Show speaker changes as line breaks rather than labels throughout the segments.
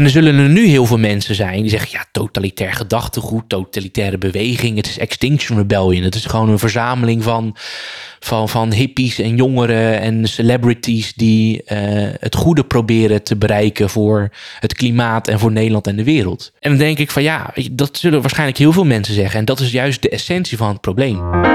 En er zullen er nu heel veel mensen zijn die zeggen: ja, totalitair gedachtegoed, totalitaire beweging, het is Extinction Rebellion. Het is gewoon een verzameling van, van, van hippies en jongeren en celebrities die eh, het goede proberen te bereiken voor het klimaat en voor Nederland en de wereld. En dan denk ik van ja, dat zullen waarschijnlijk heel veel mensen zeggen. En dat is juist de essentie van het probleem.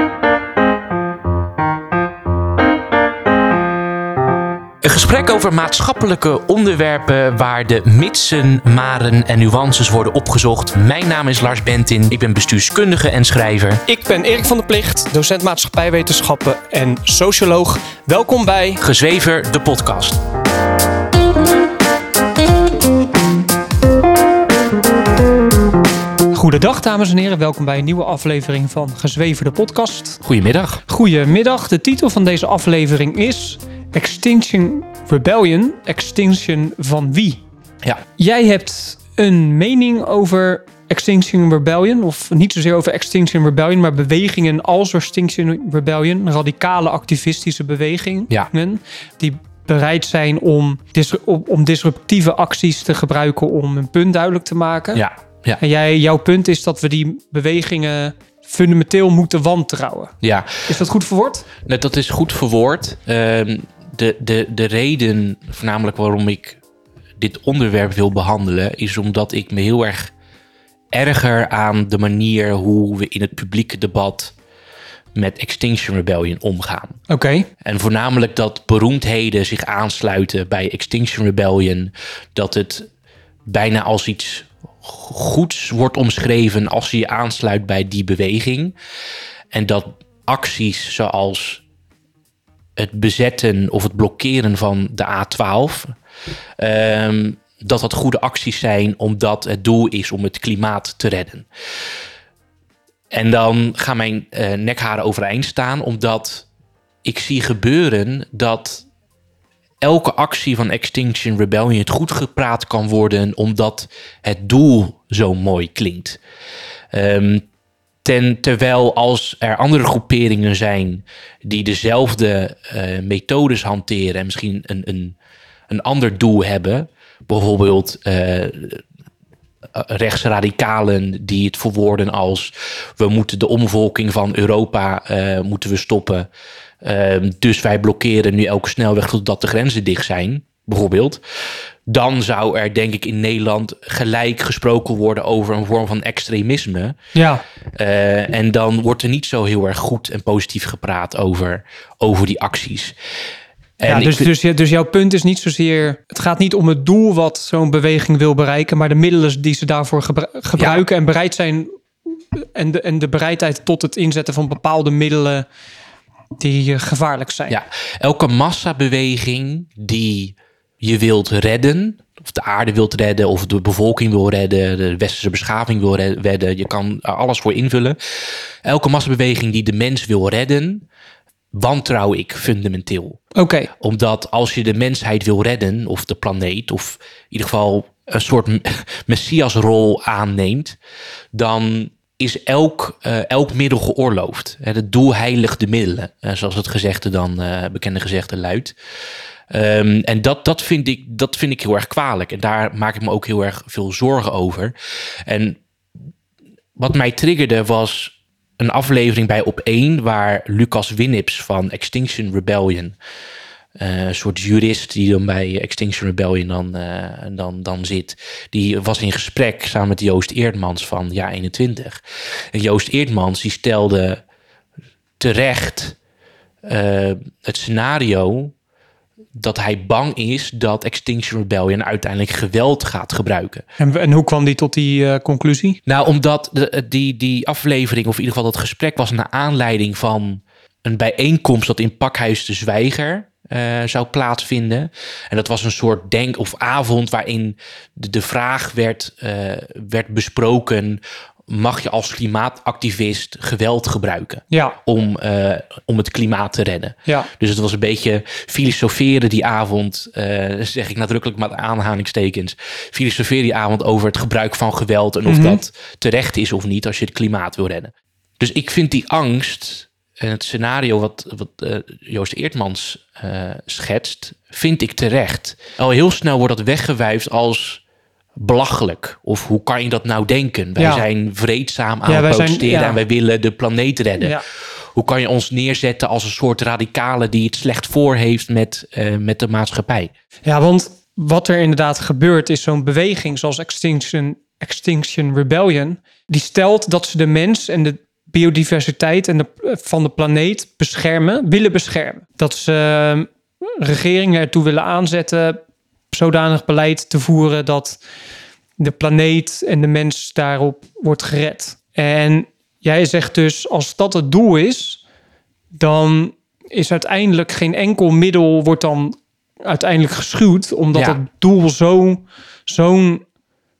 Een gesprek over maatschappelijke onderwerpen waar de mitsen, maren en nuances worden opgezocht. Mijn naam is Lars Bentin, ik ben bestuurskundige en schrijver.
Ik ben Erik van der Plicht, docent maatschappijwetenschappen en socioloog. Welkom bij
Gezwever, de podcast.
Goedendag dames en heren, welkom bij een nieuwe aflevering van Gezwever de podcast.
Goedemiddag.
Goedemiddag, de titel van deze aflevering is Extinction Rebellion. Extinction van wie?
Ja.
Jij hebt een mening over Extinction Rebellion, of niet zozeer over Extinction Rebellion, maar bewegingen als Extinction Rebellion, radicale activistische bewegingen,
Ja.
die bereid zijn om, om, disruptieve acties te gebruiken om een punt duidelijk te maken.
Ja, ja,
En jij, jouw punt is dat we die bewegingen fundamenteel moeten wantrouwen.
ja.
Is dat goed verwoord?
Nou, dat is goed verwoord. Ehm, de, de, de reden, voornamelijk waarom ik dit onderwerp wil behandelen, is omdat ik me heel erg erger aan de manier hoe we in het publieke debat met Extinction Rebellion omgaan.
Oké.
En voornamelijk dat beroemdheden zich aansluiten bij Extinction Rebellion. Dat het bijna als iets goeds wordt omschreven als je je aansluit bij die beweging. En dat acties zoals het bezetten of het blokkeren van de A12. ehm, dat dat goede acties zijn omdat het doel is om het klimaat te redden. En dan gaan mijn eh, nekharen overeind staan, omdat ik zie gebeuren dat elke actie van Extinction Rebellion goed gepraat kan worden, omdat het doel zo mooi klinkt. Ehm, ten, terwijl als er andere groeperingen zijn die dezelfde eh, methodes hanteren en misschien een, een, een ander doel hebben, bijvoorbeeld eh, rechtsradicalen die het verwoorden als we moeten de omvolking van Europa eh, moeten we stoppen. Ehm, dus wij blokkeren nu elke snelweg totdat de grenzen dicht zijn, bijvoorbeeld. Dan zou er denk ik in Nederland gelijk gesproken worden over een vorm van extremisme.
Ja.
Eh, en dan wordt er niet zo heel erg goed en positief gepraat over, over die acties. En
ja dus, dus, dus jouw punt is niet zozeer... Het gaat niet om het doel wat zo'n beweging wil bereiken... maar de middelen die ze daarvoor gebru- gebruiken... en bereid zijn... En de, en de bereidheid tot het inzetten van bepaalde middelen... die eh, gevaarlijk zijn.
Ja, elke massabeweging die je wilt redden, of de aarde wilt redden, of de bevolking wil redden, de westerse beschaving wil red- redden, je kan er alles voor invullen. Elke massabeweging die de mens wil redden, wantrouw ik fundamenteel.
Oké.
Omdat als je de mensheid wil redden, of de planeet, of in ieder geval een soort messiasrol aanneemt, dan is elk, eh, elk middel geoorloofd. Het doel heiligt de middelen, eh, zoals het gezegde dan, eh, bekende gezegde luidt. Ehm, en dat, dat, vind ik, dat vind ik heel erg kwalijk. En daar maak ik me ook heel erg veel zorgen over. En wat mij triggerde was een aflevering bij Op 1... waar Lucas Winnips van Extinction Rebellion... eh, een soort jurist die dan bij Extinction Rebellion dan, eh, dan, dan zit... die was in gesprek samen met Joost Eerdmans van Ja 21. En Joost Eerdmans die stelde terecht eh, het scenario dat hij bang is dat Extinction Rebellion uiteindelijk geweld gaat gebruiken.
En, en hoe kwam die tot die eh, conclusie?
Nou, omdat de, die, die aflevering, of in ieder geval dat gesprek, was naar aanleiding van een bijeenkomst dat in Pakhuis de Zwijger eh, zou plaatsvinden. En dat was een soort denk- of avond waarin de, de vraag werd, eh, werd besproken: mag je als klimaatactivist geweld gebruiken?
Ja.
Om, eh, om het klimaat te redden.
Ja.
Dus het was een beetje filosoferen die avond, eh, zeg ik nadrukkelijk met aanhalingstekens, filosoferen die avond over het gebruik van geweld en of dat terecht is of niet als je het klimaat wil redden. Dus ik vind die angst en het scenario wat, wat eh, Joost Eertmans schetst, vind ik terecht. Al heel snel wordt dat weggewuifd als belachelijk. Of hoe kan je dat nou denken? Wij
Ja.
zijn vreedzaam aan
Ja,
het
zijn-
protesteren
ja.
en wij willen de planeet redden. Hoe kan je ons neerzetten als een soort radicale die het slecht voor heeft met, eh, met de maatschappij?
Ja, want wat er inderdaad gebeurt is zo'n beweging zoals Extinction, Extinction Rebellion. Die stelt dat ze de mens en de biodiversiteit en de, van de planeet beschermen, willen beschermen. Dat ze eh, regeringen ertoe willen aanzetten zodanig beleid te voeren dat de planeet en de mens daarop wordt gered. En jij zegt dus, als dat het doel is, dan is uiteindelijk geen enkel middel wordt dan uiteindelijk geschuwd, omdat
Ja.
het doel zo, zo'n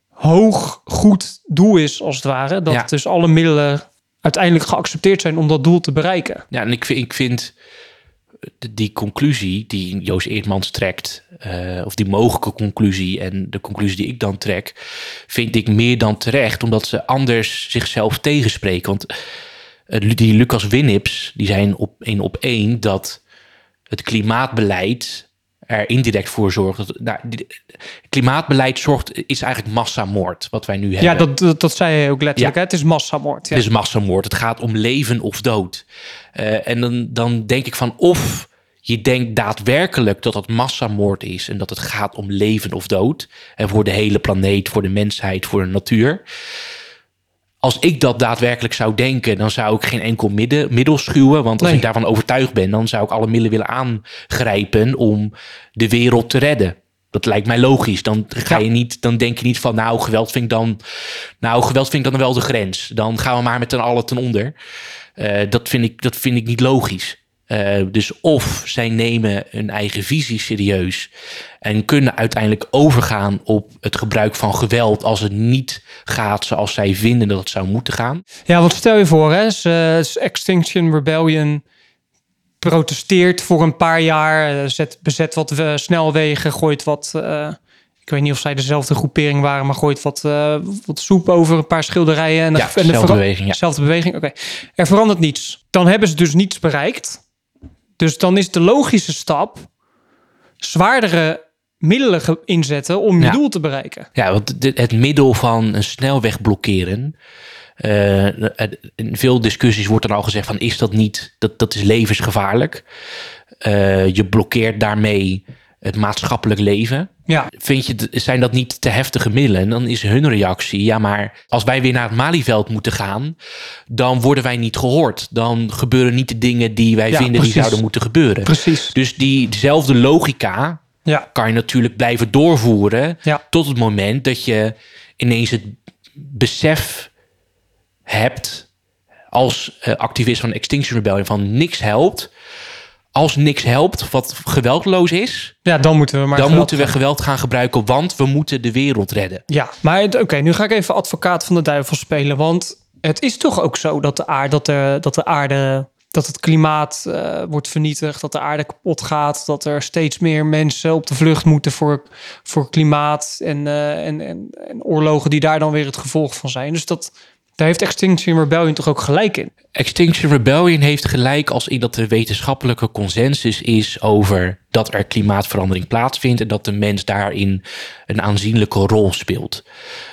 hoog goed doel is, als het ware, dat
Ja.
dus alle middelen uiteindelijk geaccepteerd zijn om dat doel te bereiken.
Ja, en ik vind, ik vind die conclusie die Joost Eerdmans trekt, eh, of die mogelijke conclusie en de conclusie die ik dan trek, vind ik meer dan terecht, omdat ze anders zichzelf tegenspreken. Want eh, die Lucas Winnips, die zijn op in op één dat het klimaatbeleid er indirect voor zorgt. Dat, nou, klimaatbeleid zorgt, is eigenlijk massamoord, wat wij nu hebben.
Ja, dat, dat, dat zei je ook letterlijk.
Ja.
Hè? Het is massamoord. Ja.
Het is massamoord. Het gaat om leven of dood. Eh, en dan, dan denk ik van of je denkt daadwerkelijk dat het massamoord is en dat het gaat om leven of dood. En voor de hele planeet, voor de mensheid, voor de natuur. Als ik dat daadwerkelijk zou denken, dan zou ik geen enkel midden, middel schuwen. Want als
Nee.
ik daarvan overtuigd ben, dan zou ik alle middelen willen aangrijpen om de wereld te redden. Dat lijkt mij logisch. Dan, ga je niet, dan denk je niet van, nou, geweld vind ik dan, nou, geweld vind ik dan wel de grens. Dan gaan we maar met z'n allen ten onder. Eh, dat, vind ik, dat vind ik niet logisch. Eh, dus of zij nemen hun eigen visie serieus en kunnen uiteindelijk overgaan op het gebruik van geweld als het niet gaat zoals zij vinden dat het zou moeten gaan.
Ja, want stel je voor, hè, ze- Extinction Rebellion protesteert voor een paar jaar, eh, zet, bezet wat eh, snelwegen, gooit wat. eh, ik weet niet of zij dezelfde groepering waren, maar gooit wat, eh, wat soep over een paar schilderijen. En
Ja, dezelfde beweging, ja.
Dezelfde beweging, oké. Er verandert niets. Dan hebben ze dus niets bereikt. Dus dan is de logische stap zwaardere middelen inzetten om je
Ja.
doel te bereiken.
Ja, want het middel van een snelweg blokkeren. eh, in veel discussies wordt er al gezegd van is dat niet, dat, dat is levensgevaarlijk. Eh, je blokkeert daarmee het maatschappelijk leven.
Ja,
Vind je, zijn dat niet te heftige middelen? En dan is hun reactie, ja maar als wij weer naar het Malieveld moeten gaan, dan worden wij niet gehoord. Dan gebeuren niet de dingen die wij
Ja,
vinden
precies.
die zouden moeten gebeuren.
precies.
Dus diezelfde logica
Ja,
kan je natuurlijk blijven doorvoeren
Ja.
tot het moment dat je ineens het besef hebt als eh, activist van Extinction Rebellion van niks helpt. Als niks helpt, wat geweldloos is,
ja dan moeten we maar.
dan
geweld
moeten we geweld gaan gebruiken, want we moeten de wereld redden.
Ja, maar oké, nu ga ik even advocaat van de duivel spelen. Want het is toch ook zo dat de aarde, dat de, dat de aarde, dat het klimaat eh, wordt vernietigd, dat de aarde kapot gaat, dat er steeds meer mensen op de vlucht moeten voor, voor klimaat en, eh, en, en, en oorlogen die daar dan weer het gevolg van zijn. Dus dat, daar heeft Extinction Rebellion toch ook gelijk in.
Extinction Rebellion heeft gelijk als in dat de wetenschappelijke consensus is over dat er klimaatverandering plaatsvindt en dat de mens daarin een aanzienlijke rol speelt.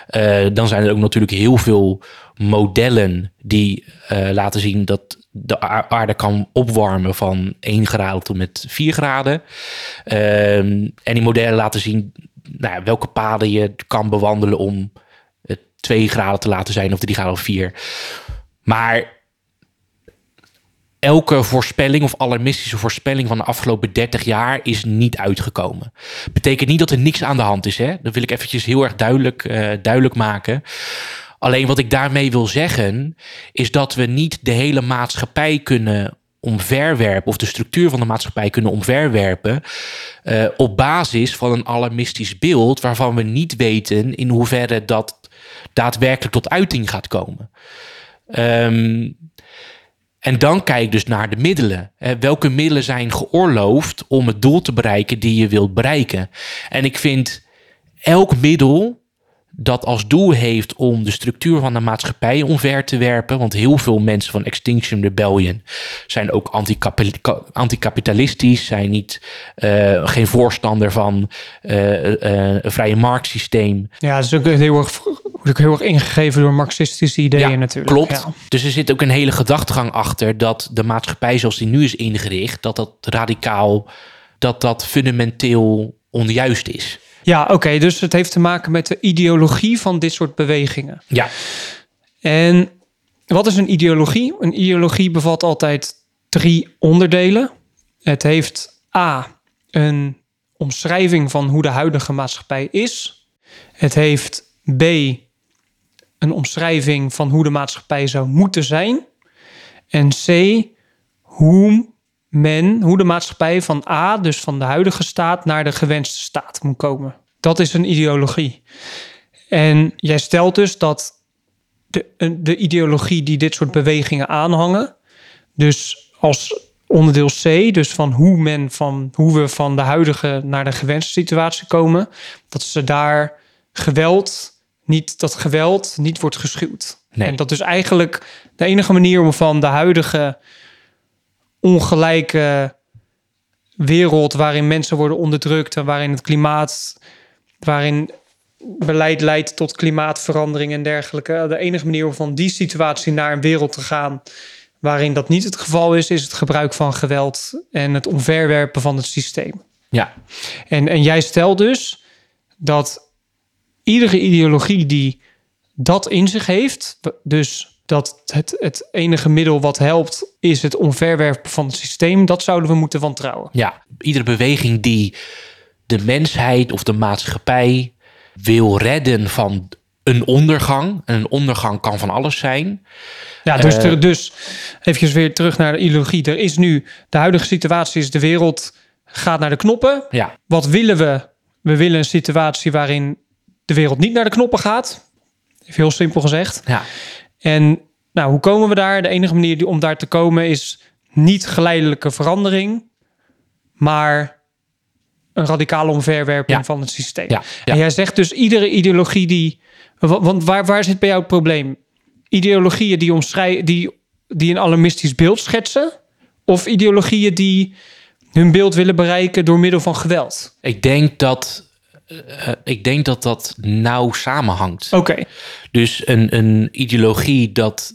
Eh, dan zijn er ook natuurlijk heel veel modellen die eh, laten zien dat de aarde kan opwarmen van 1 graden tot met 4 graden. Ehm, en die modellen laten zien nou, welke paden je kan bewandelen om 2 graden te laten zijn of 3 graden of 4. Maar elke voorspelling of alarmistische voorspelling van de afgelopen 30 jaar is niet uitgekomen. Betekent niet dat er niks aan de hand is. Hè? Dat wil ik eventjes heel erg duidelijk, eh, duidelijk maken. Alleen wat ik daarmee wil zeggen, is dat we niet de hele maatschappij kunnen omverwerpen, of de structuur van de maatschappij kunnen omverwerpen, eh, op basis van een alarmistisch beeld waarvan we niet weten in hoeverre dat daadwerkelijk tot uiting gaat komen. Ehm, en dan kijk dus naar de middelen. Welke middelen zijn geoorloofd om het doel te bereiken die je wilt bereiken? En ik vind elk middel dat als doel heeft om de structuur van de maatschappij omver te werpen. Want heel veel mensen van Extinction Rebellion zijn ook anticapi- anticapitalistisch, zijn niet, eh, geen voorstander van eh, eh, een vrije marktsysteem.
Ja, dat is ook heel erg, ook heel erg ingegeven door marxistische ideeën natuurlijk.
Klopt.
Ja.
Dus er zit ook een hele gedachtegang achter dat de maatschappij zoals die nu is ingericht, dat dat radicaal, dat dat fundamenteel onjuist is.
Ja, oké. dus het heeft te maken met de ideologie van dit soort bewegingen.
Ja,
En wat is een ideologie? Een ideologie bevat altijd drie onderdelen. Het heeft A, een omschrijving van hoe de huidige maatschappij is. Het heeft B, een omschrijving van hoe de maatschappij zou moeten zijn. En C, hoe men, hoe de maatschappij van A, dus van de huidige staat, naar de gewenste staat moet komen. Dat is een ideologie. En jij stelt dus dat de, de ideologie die dit soort bewegingen aanhangen, dus als onderdeel C, dus van hoe men van hoe we van de huidige naar de gewenste situatie komen, dat ze daar geweld niet dat geweld niet wordt geschuwd.
Nee.
En dat is eigenlijk de enige manier om van de huidige ongelijke wereld waarin mensen worden onderdrukt en waarin het klimaat, waarin beleid leidt tot klimaatverandering en dergelijke. De enige manier om van die situatie naar een wereld te gaan waarin dat niet het geval is, is het gebruik van geweld en het omverwerpen van het systeem.
ja,
En, en jij stelt dus dat iedere ideologie die dat in zich heeft, dus dat het, het enige middel wat helpt is het omverwerpen van het systeem, dat zouden we moeten wantrouwen.
ja. Iedere beweging die de mensheid of de maatschappij wil redden van een ondergang. En een ondergang kan van alles zijn.
Ja, dus, er- dus even weer terug naar de ideologie. Er is nu, de huidige situatie is de wereld gaat naar de knoppen.
Ja,
Wat willen we? We willen een situatie waarin de wereld niet naar de knoppen gaat. Even heel simpel gezegd.
ja,
En nou, hoe komen we daar? De enige manier om daar te komen is niet geleidelijke verandering, maar een radicale omverwerping
Ja.
van het systeem.
ja.
En jij zegt dus iedere ideologie die. wa- Want waar, waar zit bij jou het probleem? Ideologieën die, omschrij, die, die een alarmistisch beeld schetsen? Of ideologieën die hun beeld willen bereiken door middel van geweld?
Ik denk dat, eh, eh, ik denk dat dat nauw samenhangt.
Oké,
Dus een, een ideologie dat.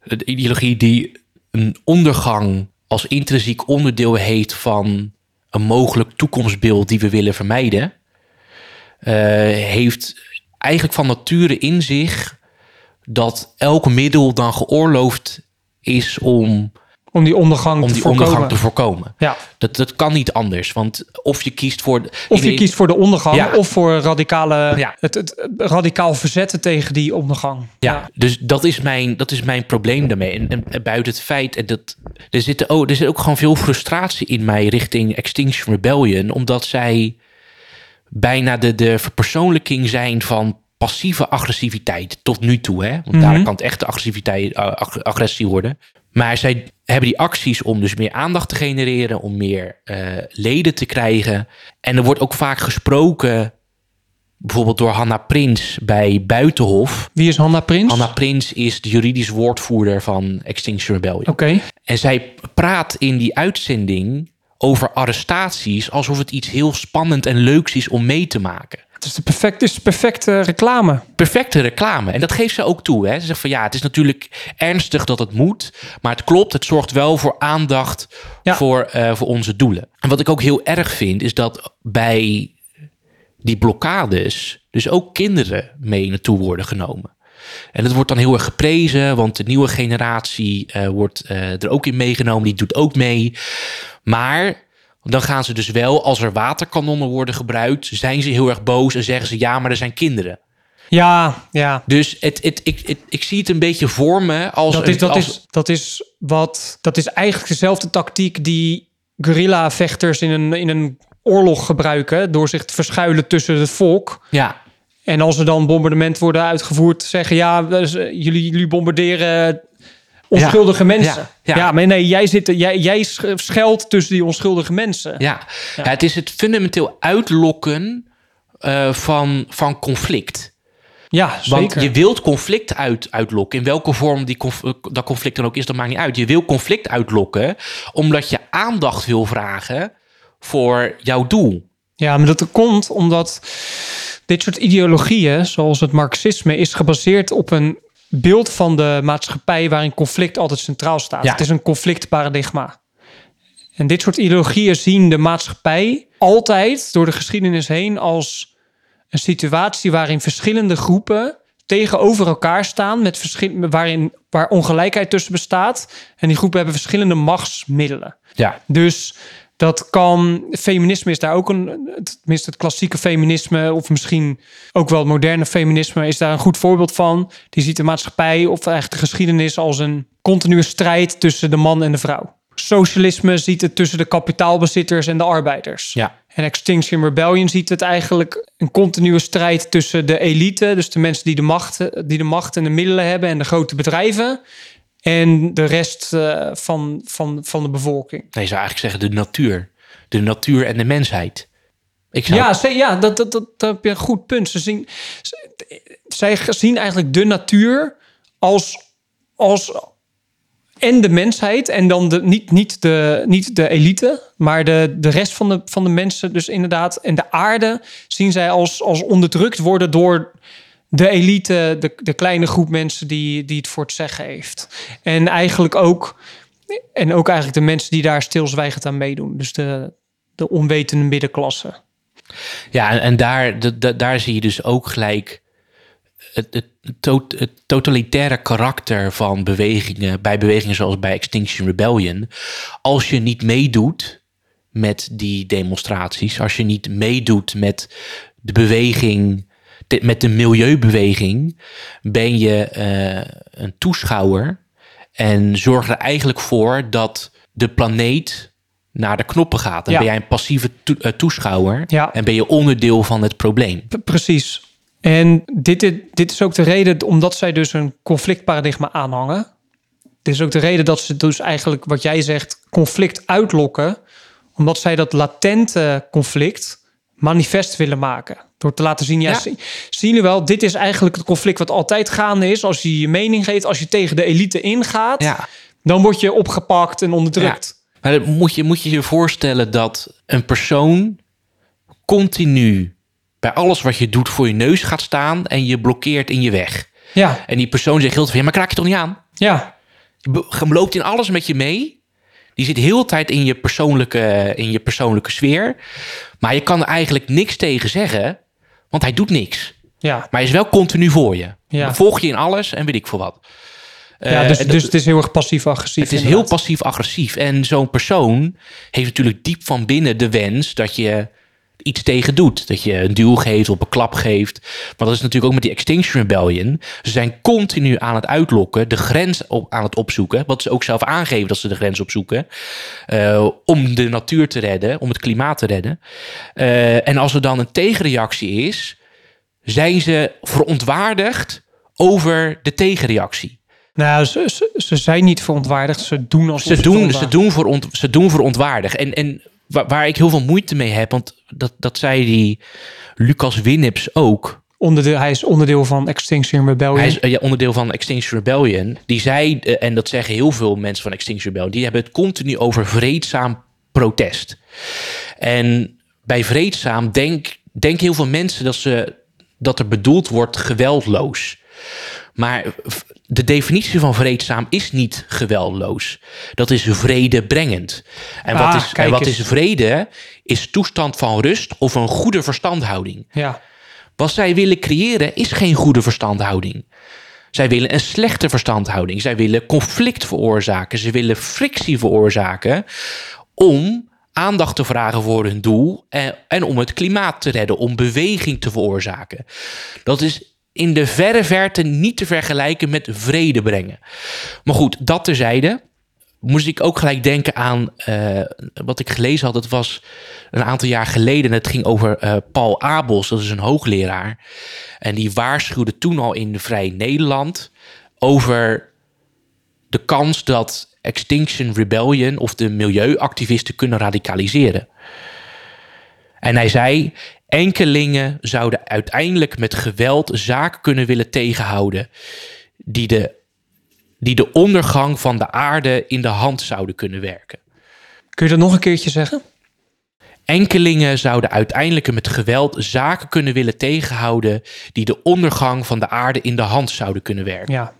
Een ideologie die een ondergang als intrinsiek onderdeel heeft van een mogelijk toekomstbeeld die we willen vermijden, eh, heeft eigenlijk van nature in zich dat elk middel dan geoorloofd is om,
om die ondergang
om
te
die
voorkomen.
ondergang te voorkomen.
ja.
Dat, dat kan niet anders, want of je kiest voor.
Of je kiest voor de ondergang,
Ja.
of voor radicale,
Ja.
het, het radicaal verzetten tegen die ondergang.
Ja, dus dat is mijn, dat is mijn probleem daarmee. En, en, en buiten het feit, en dat, er, zit, oh, er zit ook gewoon veel frustratie in mij richting Extinction Rebellion, omdat zij bijna de, de verpersoonlijking zijn van passieve agressiviteit tot nu toe. Hè? Want daar kan het echte agressiviteit, eh, ag- agressie worden. Maar zij hebben die acties om dus meer aandacht te genereren, om meer eh, leden te krijgen. En er wordt ook vaak gesproken, bijvoorbeeld door Hanna Prins bij Buitenhof.
Wie is Hanna Prins?
Anna Prins is de juridisch woordvoerder van Extinction Rebellion.
Oké.
En zij praat in die uitzending over arrestaties alsof het iets heel spannend en leuks is om mee te maken.
Het is de perfecte, is de perfecte reclame.
Perfecte reclame. En dat geeft ze ook toe. Hè. Ze zegt van ja, het is natuurlijk ernstig dat het moet. Maar het klopt, het zorgt wel voor aandacht
Ja.
voor, eh, voor onze doelen. En wat ik ook heel erg vind, is dat bij die blokkades dus ook kinderen mee naartoe worden genomen. En dat wordt dan heel erg geprezen, want de nieuwe generatie eh, wordt eh, er ook in meegenomen. Die doet ook mee. Maar dan gaan ze dus wel, als er waterkanonnen worden gebruikt, zijn ze heel erg boos en zeggen ze ja, maar er zijn kinderen.
Ja, ja.
Dus het, het, ik, het, ik zie het een beetje voor me als...
Dat is, dat,
als-
is, dat is wat. Dat is eigenlijk dezelfde tactiek die guerrilla-vechters in een, in een oorlog gebruiken. Door zich te verschuilen tussen het volk.
Ja,
En als er dan bombardementen worden uitgevoerd, zeggen ja, jullie, jullie bombarderen onschuldige mensen.
Ja,
maar nee, jij, zit, jij, jij sch- schuilt tussen die onschuldige mensen.
ja. het is het fundamenteel uitlokken eh, van, van conflict.
Ja,
Want
zeker.
je wilt conflict uit, uitlokken. In welke vorm die conf- dat conflict dan ook is, dat maakt niet uit. Je wil conflict uitlokken omdat je aandacht wil vragen voor jouw doel.
Ja, maar dat komt omdat dit soort ideologieën, zoals het Marxisme, is gebaseerd op een beeld van de maatschappij waarin conflict altijd centraal staat.
Ja.
Het is een conflictparadigma. En dit soort ideologieën zien de maatschappij altijd door de geschiedenis heen als een situatie waarin verschillende groepen tegenover elkaar staan, met verschil, waarin, waar ongelijkheid tussen bestaat. En die groepen hebben verschillende machtsmiddelen.
Ja,
Dus dat kan, feminisme is daar ook een, tenminste het klassieke feminisme, of misschien ook wel het moderne feminisme, is daar een goed voorbeeld van. Die ziet de maatschappij, of eigenlijk de geschiedenis, als een continue strijd tussen de man en de vrouw. Socialisme ziet het tussen de kapitaalbezitters en de arbeiders.
ja,
En Extinction Rebellion ziet het eigenlijk een continue strijd tussen de elite, dus de mensen die de macht, die de macht en de middelen hebben en de grote bedrijven, en de rest eh, van, van, van de bevolking.
nee, je zou eigenlijk zeggen de natuur. De natuur en de mensheid. Ik zou,
Ja, ze, ja dat, dat, dat, dat heb je een goed punt. Ze zien, ze- zij zien eigenlijk de natuur als, als en de mensheid en dan de, niet, niet, de, niet de elite, maar de, de rest van de, van de mensen dus inderdaad. En de aarde zien zij als, als onderdrukt worden door de elite, de, de kleine groep mensen die, die het voor het zeggen heeft. En eigenlijk ook, en ook eigenlijk de mensen die daar stilzwijgend aan meedoen. Dus de, de onwetende middenklasse.
Ja, en, en daar, daar zie je dus ook gelijk het, het totalitaire karakter van bewegingen, bij bewegingen zoals bij Extinction Rebellion. Als je niet meedoet met die demonstraties, als je niet meedoet met de beweging, de- met de milieubeweging, ben je eh, een toeschouwer en zorg er eigenlijk voor dat de planeet naar de knoppen gaat. Dan
Ja.
ben jij een passieve eh, toeschouwer
Ja.
en ben je onderdeel van het probleem.
Precies. En dit, dit, dit is ook de reden, omdat zij dus een conflictparadigma aanhangen. Dit is ook de reden dat ze dus eigenlijk, wat jij zegt, conflict uitlokken. Omdat zij dat latente conflict manifest willen maken. Door te laten zien, ja,
Ja.
zie- zien jullie wel, dit is eigenlijk het conflict wat altijd gaande is. Als je je mening geeft, als je tegen de elite ingaat,
Ja.
dan word je opgepakt en onderdrukt.
Maar dan moet je moet je je voorstellen dat een persoon continu bij alles wat je doet voor je neus gaat staan en je blokkeert in je weg.
Ja,
En die persoon zegt heel veel, ja, maar kraak je toch niet aan?
ja,
Je loopt in alles met je mee. Die zit heel de tijd in je persoonlijke, in je persoonlijke sfeer. Maar je kan er eigenlijk niks tegen zeggen, want hij doet niks.
ja.
Maar hij is wel continu voor je.
Ja.
Volg je in alles en weet ik veel wat.
ja
Eh,
dus, dus het is heel erg passief-agressief.
het is heel passief-agressief. En zo'n persoon heeft natuurlijk diep van binnen de wens dat je iets tegen doet. Dat je een duw geeft, op een klap geeft. Maar dat is natuurlijk ook met die Extinction Rebellion. Ze zijn continu aan het uitlokken, de grens op, aan het opzoeken. Wat ze ook zelf aangeven dat ze de grens opzoeken. eh, om de natuur te redden, om het klimaat te redden. Eh, en als er dan een tegenreactie is, zijn ze verontwaardigd over de tegenreactie.
Nou, ze, ze, ze zijn niet verontwaardigd. Ze doen als
Ze doen, ze, doen veront, ze doen verontwaardig. En, en waar, waar ik heel veel moeite mee heb, want dat, dat zei die Lucas Winnips ook.
Onderdeel, hij is onderdeel van Extinction Rebellion.
Hij is eh, ja, onderdeel van Extinction Rebellion. Die zei, eh, en dat zeggen heel veel mensen van Extinction Rebellion, die hebben het continu over vreedzaam protest. En bij vreedzaam denk, denken heel veel mensen dat, ze, dat er bedoeld wordt geweldloos. Maar de definitie van vreedzaam is niet geweldloos. Dat is vredebrengend. En wat,
Ah,
is, en wat is vrede? Is toestand van rust of een goede verstandhouding.
Ja,
Wat zij willen creëren is geen goede verstandhouding. Zij willen een slechte verstandhouding. Zij willen conflict veroorzaken. Ze willen frictie veroorzaken om aandacht te vragen voor hun doel en, en om het klimaat te redden, om beweging te veroorzaken. Dat is in de verre verte niet te vergelijken met vrede brengen. Maar goed, dat terzijde moest ik ook gelijk denken aan eh, wat ik gelezen had. Het was een aantal jaar geleden. en Het ging over eh, Paul Abels, dat is een hoogleraar. En die waarschuwde toen al in Vrij Nederland over de kans dat Extinction Rebellion of de milieuactivisten kunnen radicaliseren. En hij zei: Enkelingen zouden uiteindelijk met geweld zaken kunnen willen tegenhouden die de, die de ondergang van de aarde in de hand zouden kunnen werken.
Kun je dat nog een keertje zeggen?
Enkelingen zouden uiteindelijk met geweld zaken kunnen willen tegenhouden die de ondergang van de aarde in de hand zouden kunnen werken.
Ja.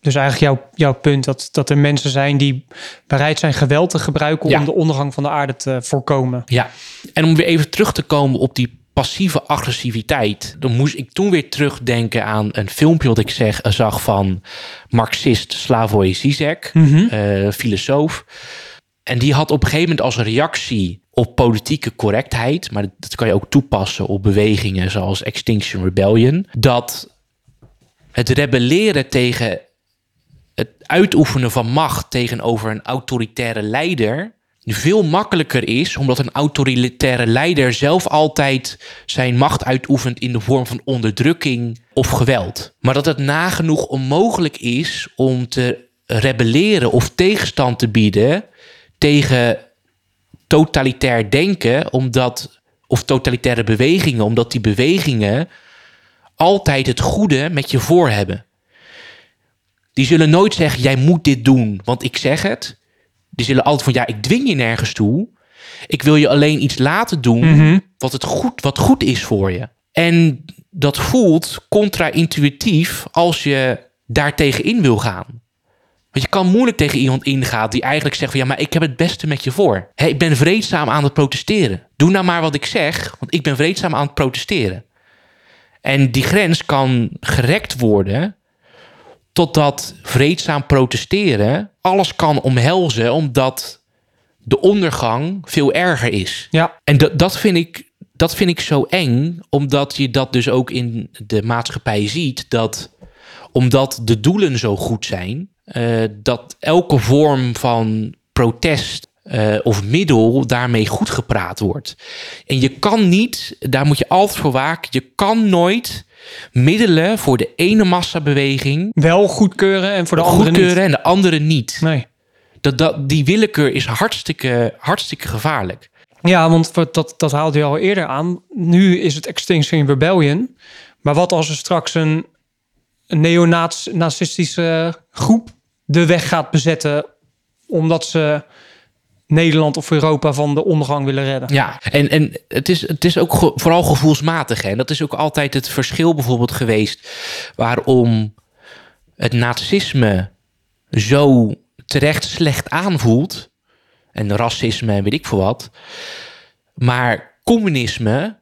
Dus eigenlijk jouw, jouw punt dat, dat er mensen zijn die bereid zijn geweld te gebruiken
Ja.
om de ondergang van de aarde te voorkomen.
Ja, en om weer even terug te komen op die passieve agressiviteit, dan moest ik toen weer terugdenken aan een filmpje wat ik zeg, zag van Marxist Slavoj Zizek, eh, filosoof. En die had op een gegeven moment als reactie op politieke correctheid, maar dat kan je ook toepassen op bewegingen zoals Extinction Rebellion, dat het rebelleren tegen het uitoefenen van macht tegenover een autoritaire leider veel makkelijker is, omdat een autoritaire leider zelf altijd zijn macht uitoefent in de vorm van onderdrukking of geweld. Maar dat het nagenoeg onmogelijk is om te rebelleren of tegenstand te bieden tegen totalitair denken, omdat, of totalitaire bewegingen, omdat die bewegingen altijd het goede met je voor hebben. Die zullen nooit zeggen, jij moet dit doen, want ik zeg het. Die zullen altijd van, ja, ik dwing je nergens toe. Ik wil je alleen iets laten doen wat, het goed, wat goed is voor je. En dat voelt contra-intuïtief als je daartegen in wil gaan. Want je kan moeilijk tegen iemand ingaan die eigenlijk zegt van ja, maar ik heb het beste met je voor. Hé, ik ben vreedzaam aan het protesteren. Doe nou maar wat ik zeg, want ik ben vreedzaam aan het protesteren. En die grens kan gerekt worden totdat vreedzaam protesteren alles kan omhelzen, omdat de ondergang veel erger is.
Ja,
En dat, dat, vind ik, dat vind ik zo eng, omdat je dat dus ook in de maatschappij ziet, dat omdat de doelen zo goed zijn, eh, dat elke vorm van protest eh, of middel daarmee goed gepraat wordt. En je kan niet, daar moet je altijd voor waken, je kan nooit middelen voor de ene massabeweging
wel goedkeuren en voor de andere
goedkeuren
niet.
en de andere niet.
Nee.
Dat, dat, die willekeur is hartstikke, hartstikke gevaarlijk.
Ja, want dat, dat haalde je al eerder aan. Nu is het Extinction Rebellion. Maar wat als er straks een, een neonazistische groep de weg gaat bezetten... omdat ze Nederland of Europa van de ondergang willen redden?
Ja, en, en het, is, het is ook ge- vooral gevoelsmatig. Hè? En dat is ook altijd het verschil bijvoorbeeld geweest... waarom het nazisme zo terecht slecht aanvoelt... en racisme en weet ik veel wat... maar communisme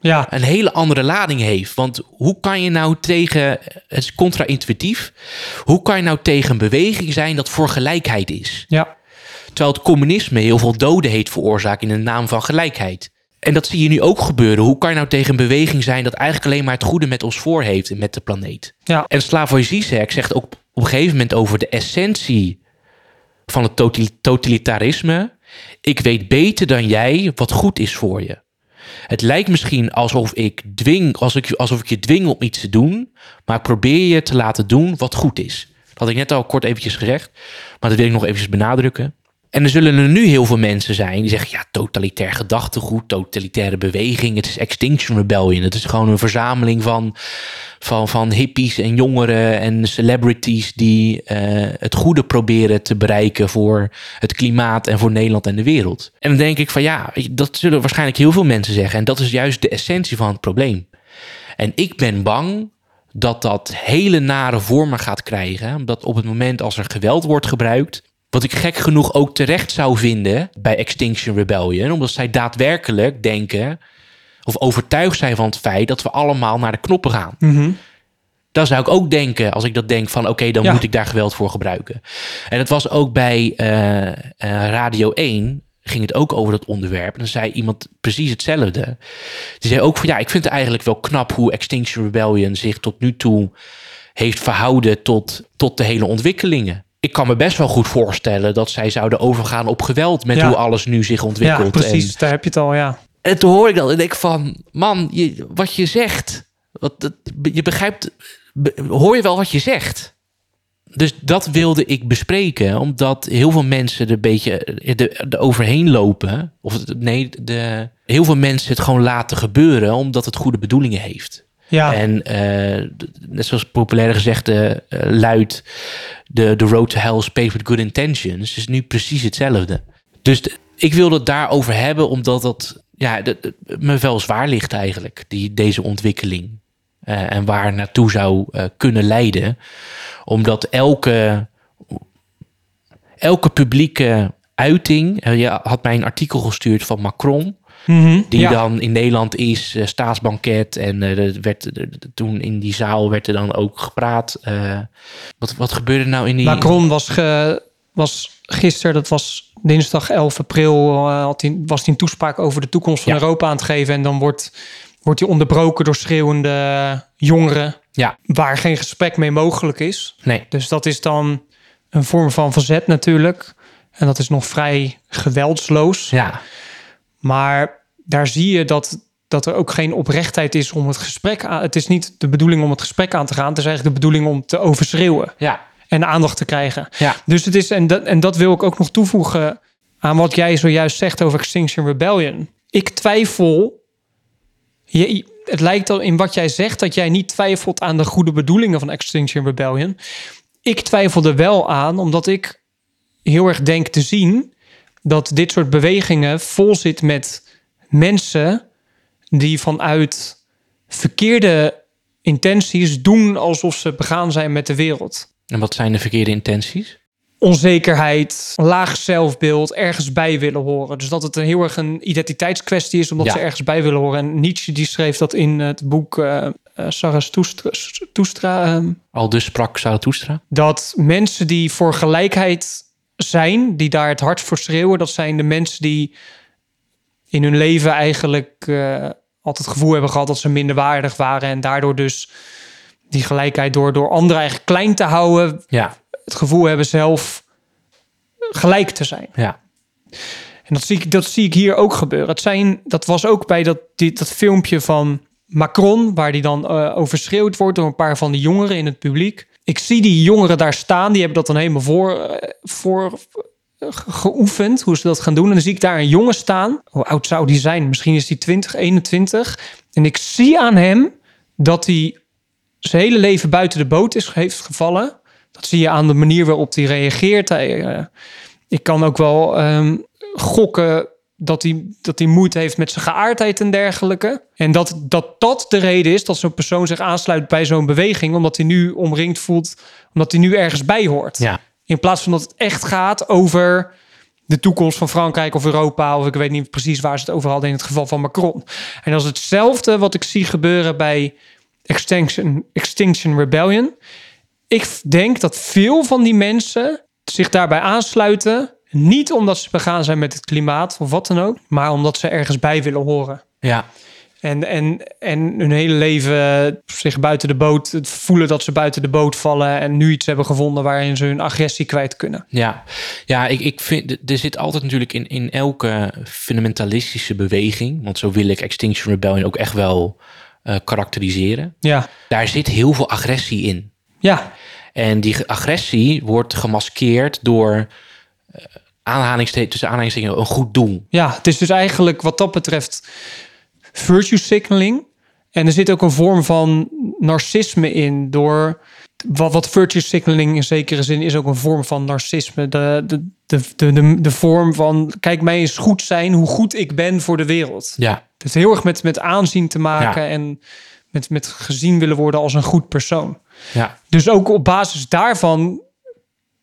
Ja,
een hele andere lading heeft. Want hoe kan je nou tegen, het is contra-intuïtief, hoe kan je nou tegen een beweging zijn dat voor gelijkheid is?
ja,
Terwijl het communisme heel veel doden heeft veroorzaakt in de naam van gelijkheid. En dat zie je nu ook gebeuren. Hoe kan je nou tegen een beweging zijn dat eigenlijk alleen maar het goede met ons voor heeft en met de planeet?
ja.
En Slavoj Zizek zegt ook op een gegeven moment over de essentie van het totali- totalitarisme. Ik weet beter dan jij wat goed is voor je. Het lijkt misschien alsof ik, dwing, alsof, ik, alsof ik je dwing om iets te doen, maar ik probeer je te laten doen wat goed is. Dat had ik net al kort eventjes gezegd, maar dat wil ik nog eventjes benadrukken. En er zullen er nu heel veel mensen zijn die zeggen: ja, totalitair gedachtegoed, totalitaire beweging, het is Extinction Rebellion. Het is gewoon een verzameling van, van, van hippies en jongeren en celebrities die eh, het goede proberen te bereiken voor het klimaat en voor Nederland en de wereld. En dan denk ik van ja, dat zullen waarschijnlijk heel veel mensen zeggen. En dat is juist de essentie van het probleem. En ik ben bang dat dat hele nare vormen gaat krijgen. Omdat op het moment als er geweld wordt gebruikt. Wat ik gek genoeg ook terecht zou vinden bij Extinction Rebellion. Omdat zij daadwerkelijk denken. Of overtuigd zijn van het feit dat we allemaal naar de knoppen gaan. Dan zou ik ook denken, als ik dat denk, van oké, dan
Ja.
moet ik daar geweld voor gebruiken. En het was ook bij eh, eh, Radio 1, ging het ook over dat onderwerp. En dan zei iemand precies hetzelfde. Die zei ook van ja, ik vind het eigenlijk wel knap hoe Extinction Rebellion zich tot nu toe heeft verhouden tot, tot de hele ontwikkelingen. Ik kan me best wel goed voorstellen dat zij zouden overgaan op geweld met
Ja.
hoe alles nu zich
ja
ontwikkelt.
precies.
En,
Daar heb je het al, ja.
en toen hoor ik dat en denk ik van, man, je, wat je zegt, wat, dat, je begrijpt, be- hoor je wel wat je zegt? dus dat wilde ik bespreken, omdat heel veel mensen er een beetje de, de overheen lopen. Of nee, de, heel veel mensen het gewoon laten gebeuren, omdat het goede bedoelingen heeft.
Ja,
En eh, net zoals populaire gezegde eh, luidt, de, de road to hell is paved with good intentions, is nu precies hetzelfde. Dus ik wilde het daarover hebben, omdat dat ja, me wel zwaar ligt eigenlijk, die, deze ontwikkeling. Eh, en waar naartoe zou kunnen leiden. Omdat elke, elke publieke uiting... je had mij een artikel gestuurd van Macron...
Mhm.
Die
ja.
dan in Nederland is, eh, staatsbanket. En eh, er werd, er- toen in die zaal werd er dan ook gepraat. eh, wat, wat gebeurde nou in die...
Macron was, ge, was gisteren, dat was dinsdag 11 april, had was hij een toespraak over de toekomst van
Ja.
Europa aan het geven. En dan wordt, wordt hij onderbroken door schreeuwende jongeren,
Ja,
waar geen gesprek mee mogelijk is.
nee.
Dus dat is dan een vorm van verzet natuurlijk. En dat is nog vrij geweldsloos.
Ja,
Maar daar zie je dat, dat er ook geen oprechtheid is om het gesprek aan. Het is niet de bedoeling om het gesprek aan te gaan. Het is eigenlijk de bedoeling om te overschreeuwen
ja,
en aandacht te krijgen.
ja.
Dus het is, en dat, en dat wil ik ook nog toevoegen aan wat jij zojuist zegt over Extinction Rebellion. Ik twijfel. Je, het lijkt al in wat jij zegt dat jij niet twijfelt aan de goede bedoelingen van Extinction Rebellion. Ik twijfel er wel aan, omdat ik heel erg denk te zien dat dit soort bewegingen vol zit met mensen die vanuit verkeerde intenties doen alsof ze begaan zijn met de wereld
En wat zijn de verkeerde intenties?
onzekerheid, laag zelfbeeld, ergens bij willen horen. Dus dat het een heel erg een identiteitskwestie is, omdat
Ja.
ze ergens bij willen horen. En Nietzsche die schreef dat in het boek Toestra, ehm,
Al dus sprak Zarathustra.
dat mensen die voor gelijkheid zijn, die daar het hart voor schreeuwen, dat zijn de mensen die in hun leven eigenlijk eh, altijd het gevoel hebben gehad dat ze minder waardig waren en daardoor dus die gelijkheid door, door anderen eigenlijk klein te houden,
Ja,
het gevoel hebben zelf gelijk te zijn.
ja,
En dat zie ik, dat zie ik hier ook gebeuren. Het zijn, dat was ook bij dat, die, dat filmpje van Macron, waar die dan eh, overschreeuwd wordt door een paar van die jongeren in het publiek. Ik zie die jongeren daar staan, die hebben dat dan helemaal voor, eh, voor eh, ge- geoefend, hoe ze dat gaan doen. En dan zie ik daar een jongen staan. Hoe oud zou die zijn? Misschien is hij 20, 21. En ik zie aan hem dat hij zijn hele leven buiten de boot is, heeft gevallen. Dat zie je aan de manier waarop hij reageert. Eh, ik kan ook wel ehm, gokken dat hij, dat hij moeite heeft met zijn geaardheid en dergelijke. En dat, dat dat de reden is dat zo'n persoon zich aansluit bij zo'n beweging. Omdat hij nu omringd voelt, omdat hij nu ergens bij hoort.
ja,
In plaats van dat het echt gaat over de toekomst van Frankrijk of Europa. Of ik weet niet precies waar ze het over hadden in het geval van Macron. En dat is hetzelfde wat ik zie gebeuren bij Extinction, Extinction Rebellion. Ik denk dat veel van die mensen zich daarbij aansluiten. Niet omdat ze begaan zijn met het klimaat of wat dan ook. Maar omdat ze ergens bij willen horen.
ja,
En, en, en hun hele leven zich buiten de boot voelen dat ze buiten de boot vallen. En nu iets hebben gevonden waarin ze hun agressie kwijt kunnen.
ja. Ja, ik, ik vind, er zit altijd natuurlijk in, in elke fundamentalistische beweging, want zo wil ik Extinction Rebellion ook echt wel eh, karakteriseren.
Ja,
Daar zit heel veel agressie in.
ja,
En die agressie wordt gemaskeerd door eh, aanhalingstekens, tussen aanhalingstekens een goed doel.
ja. Het is dus eigenlijk wat dat betreft virtue signaling. En er zit ook een vorm van narcisme in. Door wat, wat virtue signaling in zekere zin is ook een vorm van narcisme. De, de, de, de, de, de vorm van kijk mij eens goed zijn hoe goed ik ben voor de wereld.
Ja,
Het heeft heel erg met, met aanzien te maken
Ja.
en met, met gezien willen worden als een goed persoon.
ja,
Dus ook op basis daarvan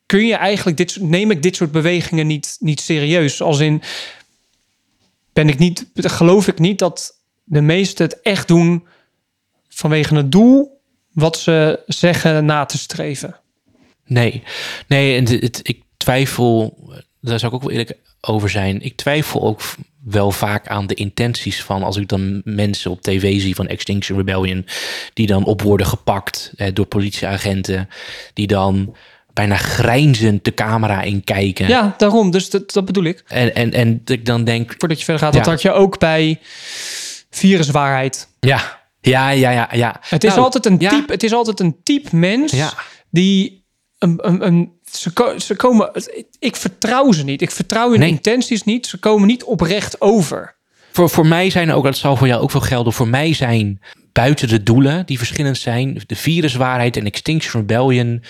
kun je eigenlijk dit, neem ik dit soort bewegingen niet, niet serieus. Als in ben ik niet, geloof ik niet dat de meesten het echt doen vanwege het doel wat ze zeggen na te streven.
nee. Nee, en het, ik twijfel, daar zou ik ook wel eerlijk over zijn. Ik twijfel ook wel vaak aan de intenties van als ik dan mensen op tv zie van Extinction Rebellion, die dan op worden gepakt eh, door politieagenten, die dan bijna grijnzend de camera in kijken.
Ja, daarom. Dus dat, dat bedoel ik.
En, en, en ik dan denk,
Voordat je verder gaat, dat
Ja.
had je ook bij viruswaarheid.
ja, ja, ja, ja, ja.
Het is,
Nou,
altijd een
ja.
type, het is altijd een type mens
Ja.
die een, een, een ze, ko- ze komen, ik vertrouw ze niet. Ik vertrouw hun
Nee.
intenties niet. Ze komen niet oprecht over.
Voor, voor mij zijn ook, dat zal voor jou ook wel gelden, voor mij zijn buiten de doelen die verschillend zijn, de viruswaarheid en Extinction Rebellion,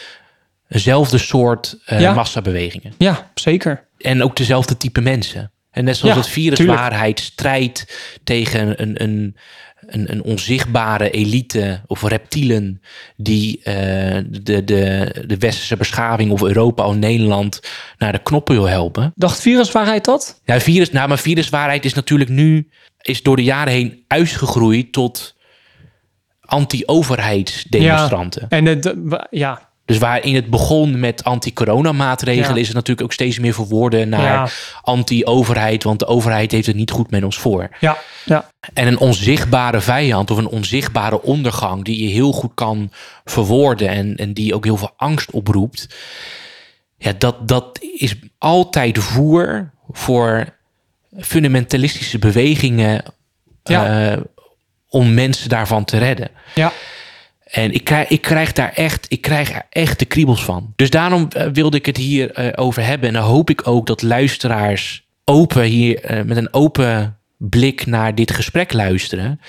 dezelfde soort eh,
Ja.
massabewegingen.
Ja, zeker.
En ook dezelfde type mensen. En net zoals
Ja,
het viruswaarheid strijdt tegen een, een, een, een onzichtbare elite of reptielen die eh, de, de, de westerse beschaving of Europa of Nederland naar de knoppen wil helpen.
Dacht viruswaarheid dat?
Ja, virus, nou, maar viruswaarheid is natuurlijk nu is door de jaren heen uitgegroeid tot anti-overheidsdemonstranten.
En de, de- wa- ja,
Dus waarin het begon met anti-corona-maatregelen,
Ja.
is het natuurlijk ook steeds meer verworden naar
Ja.
anti-overheid, want de overheid heeft het niet goed met ons voor.
ja, ja.
En een onzichtbare vijand of een onzichtbare ondergang die je heel goed kan verwoorden en, en die ook heel veel angst oproept. Ja, dat, dat is altijd voer voor fundamentalistische bewegingen
Ja.
eh, om mensen daarvan te redden.
ja.
En ik krijg, ik krijg daar echt, ik krijg er echt de kriebels van. Dus daarom eh, wilde ik het hier eh, over hebben. En dan hoop ik ook dat luisteraars open hier eh, met een open blik naar dit gesprek luisteren.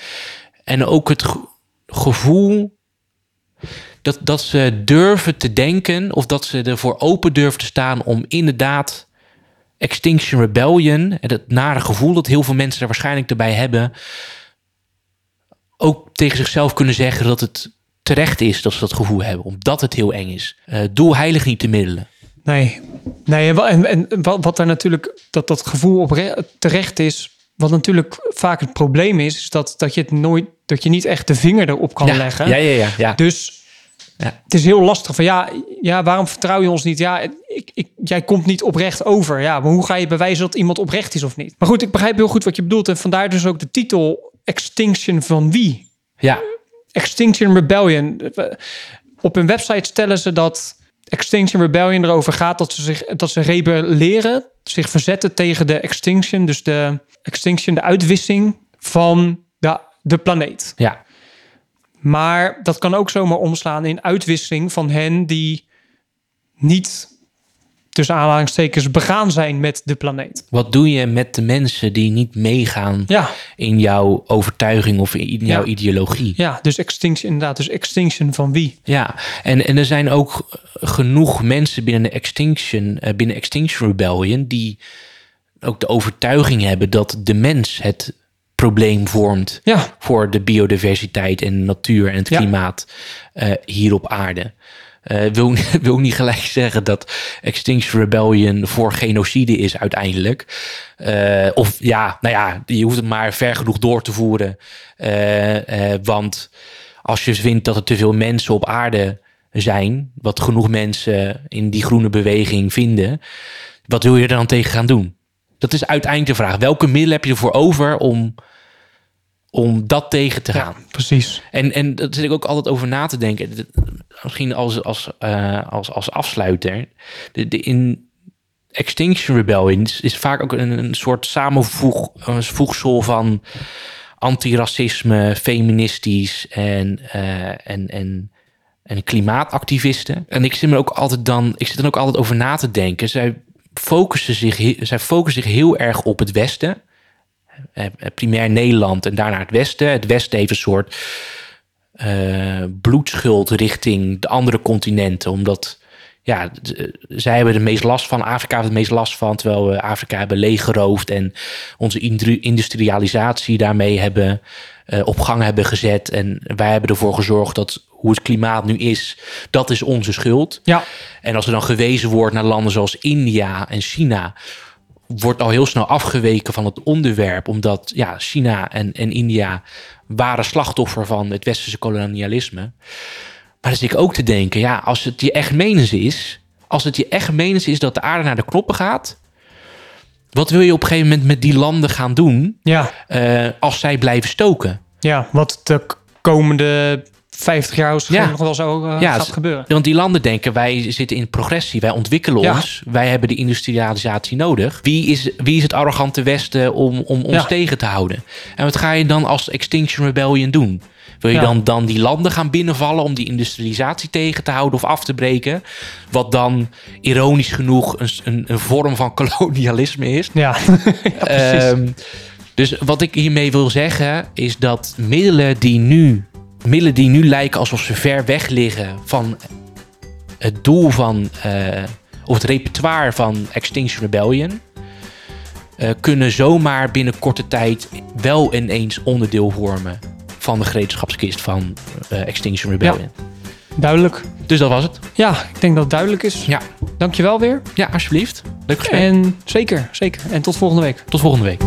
En ook het ge- gevoel dat, dat ze durven te denken of dat ze ervoor open durven te staan om inderdaad Extinction Rebellion en het nare gevoel dat heel veel mensen er waarschijnlijk erbij hebben, ook tegen zichzelf kunnen zeggen dat het terecht is dat ze dat gevoel hebben, omdat het heel eng is. Eh doe heilig niet de middelen.
Nee. Nee, en en, en wat, wat daar natuurlijk, dat dat gevoel op terecht is, wat natuurlijk vaak het probleem is, is dat, dat je het nooit, dat je niet echt de vinger erop kan
ja.
leggen.
Ja, ja, ja. ja.
Dus
Ja.
het is heel lastig van ja, ja, waarom vertrouw je ons niet? Ja, ik, ik, jij komt niet oprecht over. Ja, maar hoe ga je bewijzen dat iemand oprecht is of niet? Maar goed, ik begrijp heel goed wat je bedoelt en vandaar dus ook de titel Extinction van wie?
ja.
Extinction Rebellion. Op hun website stellen ze dat Extinction Rebellion erover gaat dat ze zich dat ze rebelleren, zich verzetten tegen de extinction, dus de extinction, de uitwissing van de, de planeet.
ja.
Maar dat kan ook zomaar omslaan in uitwisseling van hen die niet tussen aanhalingstekens begaan zijn met de planeet.
Wat doe je met de mensen die niet meegaan
Ja,
in jouw overtuiging of in jouw
Ja.
ideologie?
ja dus extinction inderdaad, dus extinction van wie?
Ja, en, en er zijn ook genoeg mensen binnen de Extinction, eh, binnen Extinction Rebellion die ook de overtuiging hebben dat de mens het probleem vormt
Ja,
voor de biodiversiteit en de natuur en het klimaat eh, hier op aarde. Eh wil, wil niet gelijk zeggen dat Extinction Rebellion voor genocide is uiteindelijk. Eh, of ja, nou ja, je hoeft het maar ver genoeg door te voeren. Eh, want als je vindt dat er te veel mensen op aarde zijn, wat genoeg mensen in die groene beweging vinden, wat wil je er dan tegen gaan doen? Dat is uiteindelijk de vraag. Welke middelen heb je ervoor over om, om dat tegen te gaan?
ja precies.
En, en daar zit ik ook altijd over na te denken. Misschien als, als, eh, als, als afsluiter. De, de, in Extinction Rebellion is, is vaak ook een, een soort samenvoegsel van antiracisme, feministisch en, eh, en, en, en klimaatactivisten. En ik zit me ook altijd dan, ik zit dan ook altijd over na te denken. Zij focussen zich, zij focussen zich heel erg op het Westen. Eh, eh, primair Nederland en daarna het Westen. Het Westen heeft een soort eh, bloedschuld richting de andere continenten. Omdat ja, zij hebben er meest last van. Afrika heeft het meest last van. Terwijl we Afrika hebben leeggeroofd. En onze industrialisatie daarmee hebben op gang hebben gezet. En wij hebben ervoor gezorgd dat hoe het klimaat nu is, dat is onze schuld.
Ja,
En als er dan gewezen wordt naar landen zoals India en China, wordt al heel snel afgeweken van het onderwerp, omdat ja, China en, en India waren slachtoffer van het westerse kolonialisme. Maar dan zit ik ook te denken, ja, als het je echt menens is, als het je echt menens is dat de aarde naar de knoppen gaat, wat wil je op een gegeven moment met die landen gaan doen
ja,
eh, als zij blijven stoken?
ja. Wat de komende 50 jaar
Ja.
nog wel zo eh,
Ja,
gaat gebeuren.
Want die landen denken, wij zitten in progressie, wij ontwikkelen
Ja.
ons, wij hebben de industrialisatie nodig. Wie is, wie is het arrogante Westen om, om ons tegen te houden? En wat ga je dan als Extinction Rebellion doen? Wil je
Ja.
dan, dan die landen gaan binnenvallen om die industrialisatie tegen te houden of af te breken? Wat dan ironisch genoeg een, een, een vorm van kolonialisme is.
Ja, ja precies.
Ehm, dus wat ik hiermee wil zeggen is dat middelen die nu, middelen die nu lijken alsof ze ver weg liggen van het doel van, eh, of het repertoire van Extinction Rebellion, eh, kunnen zomaar binnen korte tijd wel ineens onderdeel vormen van de gereedschapskist van eh, Extinction Rebellion.
Duidelijk.
Dus dat was het.
Ja, ik denk dat het duidelijk is.
Ja,
Dankjewel weer.
ja alsjeblieft. Leuk gesprek.
En zeker, zeker. En tot volgende week.
Tot volgende week.